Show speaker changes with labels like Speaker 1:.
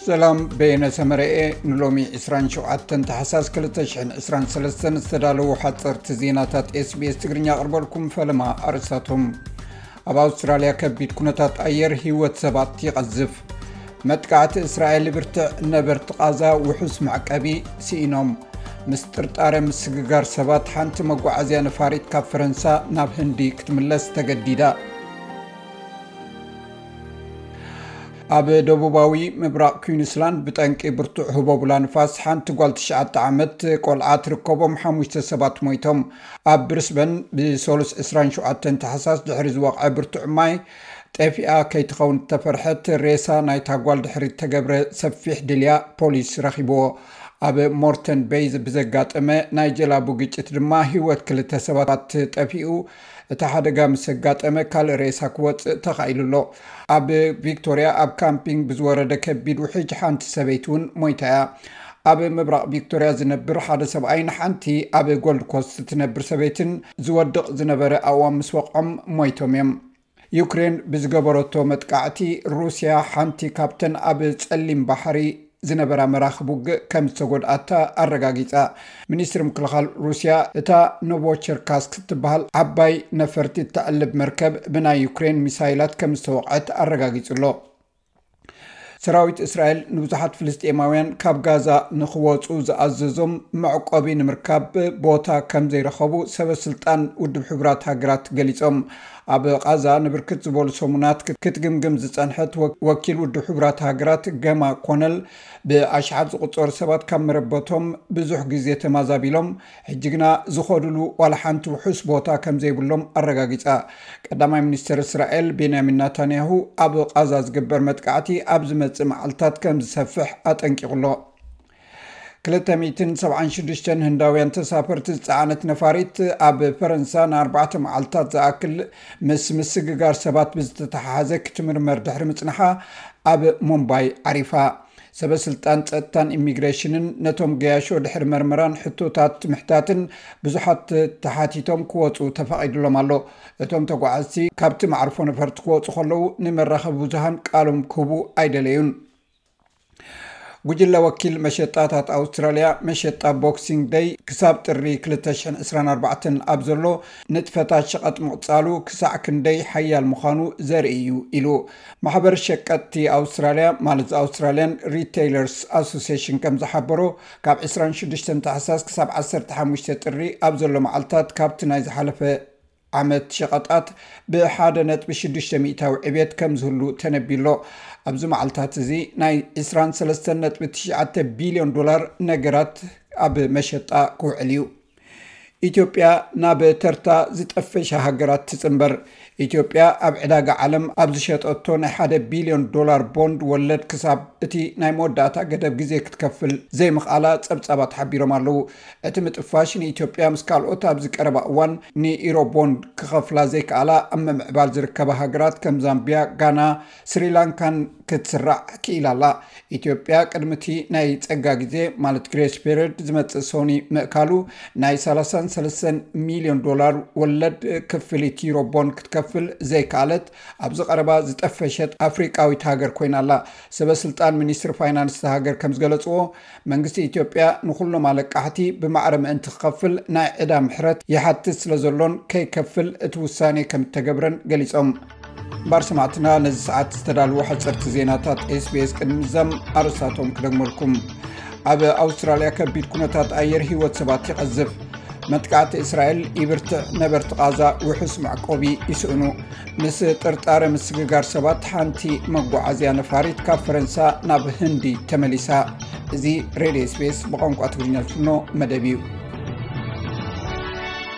Speaker 1: ሰላም በየነ ሰመረ እየ ንሎሚ ዕስራን ሸውዓተን ታሕሳስ ክልተ ሽሕን ዕስራን ሰለስተን ዝተዳለዉ ሓፀርቲ ዜናታት ኤስቢስ ትግርኛ ኣቕርበልኩም ፈለማ ኣርእስታቶም ኣብ ኣውስትራልያ ከቢድ ኩነታት ኣየር ህይወት ሰባት ይቐዝፍ መጥቃዕቲ እስራኤል ብርትዕ ነበርቲ ቓዛ ውሑስ መዕቀቢ ስኢኖም ምስ ጥርጣረ ምስግጋር ሰባት ሓንቲ መጓዓዝያ ነፋሪት ካብ ፈረንሳ ናብ ህንዲ ክትምለስ ተገዲዳ ኣብ ደቡባዊ ምብራቕ ኩንስላንድ ብጠንቂ ብርቱዕ ህቦቡላ ንፋስ ሓንቲ ጓል ትሽዓተ ዓመት ቆልዓ ትርከቦም ሓሙሽተ ሰባት ሞይቶም። ኣብ ብሪስበን ብሰሉስ ዕስራን ሸውዓተን ታሕሳስ ድሕሪ ዝወቕዐ ብርቱዕ ማይ ጠፊኣ ከይትኸውን እተፈርሐት ሬሳ ናይታ ጓል ድሕሪ እተገብረ ሰፊሕ ድልያ ፖሊስ ረኺብዎ። ኣብ ሞርተን በይ ብዘጋጠመ ናይ ጀላቡ ግጭት ድማ ህይወት ክልተ ሰባት ጠፊኡ። እቲ ሓደጋ ምሰጋጠመ ካልእ ሬሳ ክወጽእ ተኻኢሉ ኣሎ። ኣብ ቪክቶርያ ኣብ ካምፒንግ ብዝወረደ ከቢድ ውሕጅ ሓንቲ ሰበይቲ'ውን ሞይታ እያ። ኣብ ምብራቕ ቪክቶርያ ዝነብር ሓደ ሰብኣይን ሓንቲ ኣብ ጎልድ ኮስት እትነብር ሰበይትን ዝወድቕ ዝነበረ ኣእዋም ምስ ወቕዖም ሞይቶም እዮም። ዩክሬን ብዝገበረቶ መጥቃዕቲ ሩስያ ሓንቲ ካብተን ኣብ ጸሊም ባሕሪ ዝነበራ መራኽብ ውግእ ከም ዝተጎድኣታ ኣረጋጊጻ። ሚኒስትሪ ምክልኻል ሩስያ እታ ኖቮቸርካስክ እትበሃል ዓባይ ነፈርቲ እተዕልብ መርከብ ብናይ ዩክሬን ሚሳይላት ከም ዝተወቕዐት ኣረጋጊጹ ኣሎ። ሰራዊት እስራኤል ንብዙሓት ፍልስጤማውያን ካብ ጋዛ ንኽወፁ ዝኣዘዞም መዕቆቢ ንምርካብ ቦታ ከም ዘይረኸቡ ሰበ ስልጣን ውድብ ሕቡራት ሃገራት ገሊፆም። ኣብ ቓዛ ንብርክት ዝበሉ ሰሙናት ክትግምግም ዝፀንሐት ወኪል ውድብ ሕቡራት ሃገራት ገማ ኮነል ብኣሽሓት ዝቑፀሩ ሰባት ካብ መረበቶም ብዙሕ ግዜ ተማዛቢሎም ሕጂ ግና ዝኸዱሉ ዋላ ሓንቲ ውሑስ ቦታ ከም ዘይብሎም ኣረጋጊጻ። ቀዳማይ ሚኒስተር እስራኤል ቤንያሚን ናታንያሁ ኣብ ቓዛ ዝግበር መጥቃዕቲ ኣብ ዝመጽእ መዓልትታት ከም ዝሰፍሕ ኣጠንቂቑ ኣሎ። ክልተ ሚእትን ሰብዓን ሽዱሽተን ህንዳውያን ተሳፈርቲ ዝጸዓነት ነፋሪት ኣብ ፈረንሳ ንኣርባዕተ መዓልትታት ዝኣክል ምስ ምስግጋር ሰባት ብዝተተሓሓዘ ክትምርመር ድሕሪ ምጽናሓ ኣብ ሞምባይ ዓሪፋ። ሰበስልጣን ፀጥታን ኢሚግሬሽንን ነቶም ገያሾ ድሕሪ መርመራን ሕቶታት ምሕታትን ብዙሓት ተሓቲቶም ክወፁ ተፋቒዱሎም ኣሎ። እቶም ተጓዓዝቲ ካብቲ መዓርፎ ነፈርቲ ክወፁ ከለዉ ንመራኸቢ ብዙሃን ቃሎም ክህቡ ኣይደለዩን። ጉጅለ ወኪል መሸጣታት ኣውስትራልያ መሸጣ ቦክሲንግ ደይ ክሳብ ጥሪ 224 ኣብ ዘሎ ንጥፈታት ሸቐጥ ምቕፃሉ ክሳዕ ክንደይ ሓያል ምዃኑ ዘርኢ እዩ ኢሉ። ማሕበር ሸቀጥቲ ኣውስትራልያ ማለት ኣውስትራልያን ሪተይለርስ ኣሶሴሽን ከም ዝሓበሮ ካብ ዕስራን ሽዱሽተን ታሕሳስ ክሳብ ዓሰርተ ሓሙሽተ ጥሪ ኣብ ዘሎ መዓልታት ካብቲ ናይ ዝሓለፈ ዓመት ሸቐጣት ብሓደ ነጥቢ ሽዱሽተ ሚእታዊ ዕብየት ከም ዝህሉ ተነቢዩ ኣሎ። ኣብዚ መዓልታት እዚ ናይ ዕስራን ሰለስተን ነጥቢ ትሽዓተ ቢልዮን ዶላር ነገራት ኣብ መሸጣ ክውዕል እዩ። ኢትዮጵያ ናብ ተርታ ዝጠፈሻ ሃገራት ትጽንበር። ኢትዮጵያ ኣብ ዕዳጋ ዓለም ኣብ ዝሸጠቶ ናይ ሓደ ቢልዮን ዶላር ቦንድ ወለድ ክሳብ እቲ ናይ መወዳእታ ገደብ ግዜ ክትከፍል ዘይምኽኣላ ጸብጻባት ሓቢሮም ኣለዉ። እቲ ምጥፋሽ ንኢትዮጵያ ምስ ካልኦት ኣብዚ ቀረባ እዋን ንኢሮ ቦንድ ክኸፍላ ዘይከኣላ ኣብ ምምዕባል ዝርከባ ሃገራት ከም ዛምቢያ፣ ጋና፣ ስሪላንካን ክትስራዕ ክኢላ ኣላ። ኢትዮጵያ ቅድሚቲ ናይ ጸጋ ግዜ ማለት ግሬስ ፔርድ ዝመጽእ ሶኒ ምእካሉ ናይ 33 ሚልዮን ዶላር ወለድ ክፍሊት ዩሮቦን ክትከፍል ዘይከኣለት ኣብዚ ቀረባ ዝጠፈሸት ኣፍሪቃዊት ሃገር ኮይና ኣላ። ሰበስልጣን ሚኒስትሪ ፋይናንስ እታ ሃገር ከም ዝገለጽዎ መንግስቲ ኢትዮጵያ ንኹሎም ኣለቃሕቲ ብማዕረ ምእንቲ ክኸፍል ናይ ዕዳ ምሕረት ይሓትት ስለዘሎን ከይከፍል እቲ ውሳኔ ከም እተገብረን ገሊጾም። ባር ሰማዕትና ነዚ ሰዓት ዝተዳልዎ ሕፅርቲ ዜናታት ስቤስ ቅድሚዘም ኣርሳቶም ክደግመልኩም ኣብ ኣውስትራልያ ከቢድ ኩነታት ኣየር ህይወት ሰባት ይቐዝፍ መጥቃዕቲ እስራኤል ይብርትዕ ነበርቲ ቓዛ ውሑስ መዕቆቢ ይስእኑ ምስ ጥርጣረ ምስግጋር ሰባት ሓንቲ መጓዓዝያ ነፋሪት ካብ ፈረንሳ ናብ ህንዲ ተመሊሳ እዚ ሬድዮ ስፔስ ብቋንቋ ትግርኛ ዝፍኖ መደብ እዩ